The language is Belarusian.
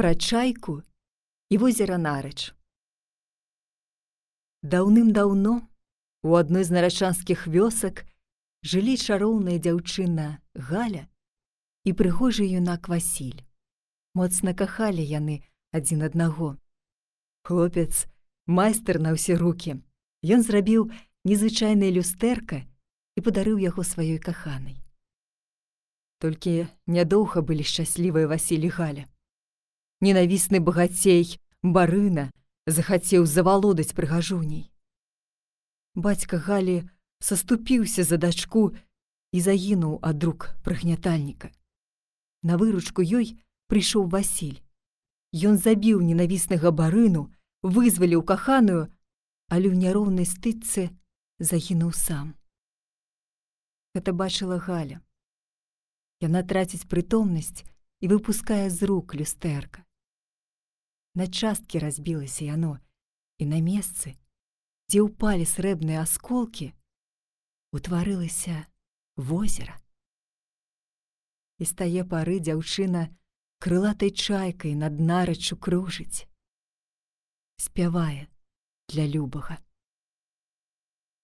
пра чайку і возера нарач. Даўным-даўно у адной з нарачанскіх вёсак жылі чароўная дзяўчына Галя і прыгожы юнак Васіль. Моцна кахалі яны адзін аднаго. Хлопец майстар на ўсе рукі. Ён зрабіў незвычайнае люстэрка і падарыў яго сваёй каханай. Толькі нядоўга былі шчаслівыя Васілі Галя. Ненавісны багацей барына захацеў завалодаць прыгажуней. Бацька Галі саступіўся за дачку і загінуў ад рук прыгнятальніка. На выручку ёй прыйшоў Васіль. Ён забіў ненавіснага барыну, вызваліў каханую, але ў няроўнай стыдцы загінуў сам. Гэта бачыла Галя. Яна траціць прытомнасць і выпускае з рук люстэрка. На часткі разбілася яно, і на месцы, дзе ўпалі срэбныя асколкі, утварылася возера. І стае пары дзяўчына крылатай чайкай над нарачу кружыць. Спявае для любага.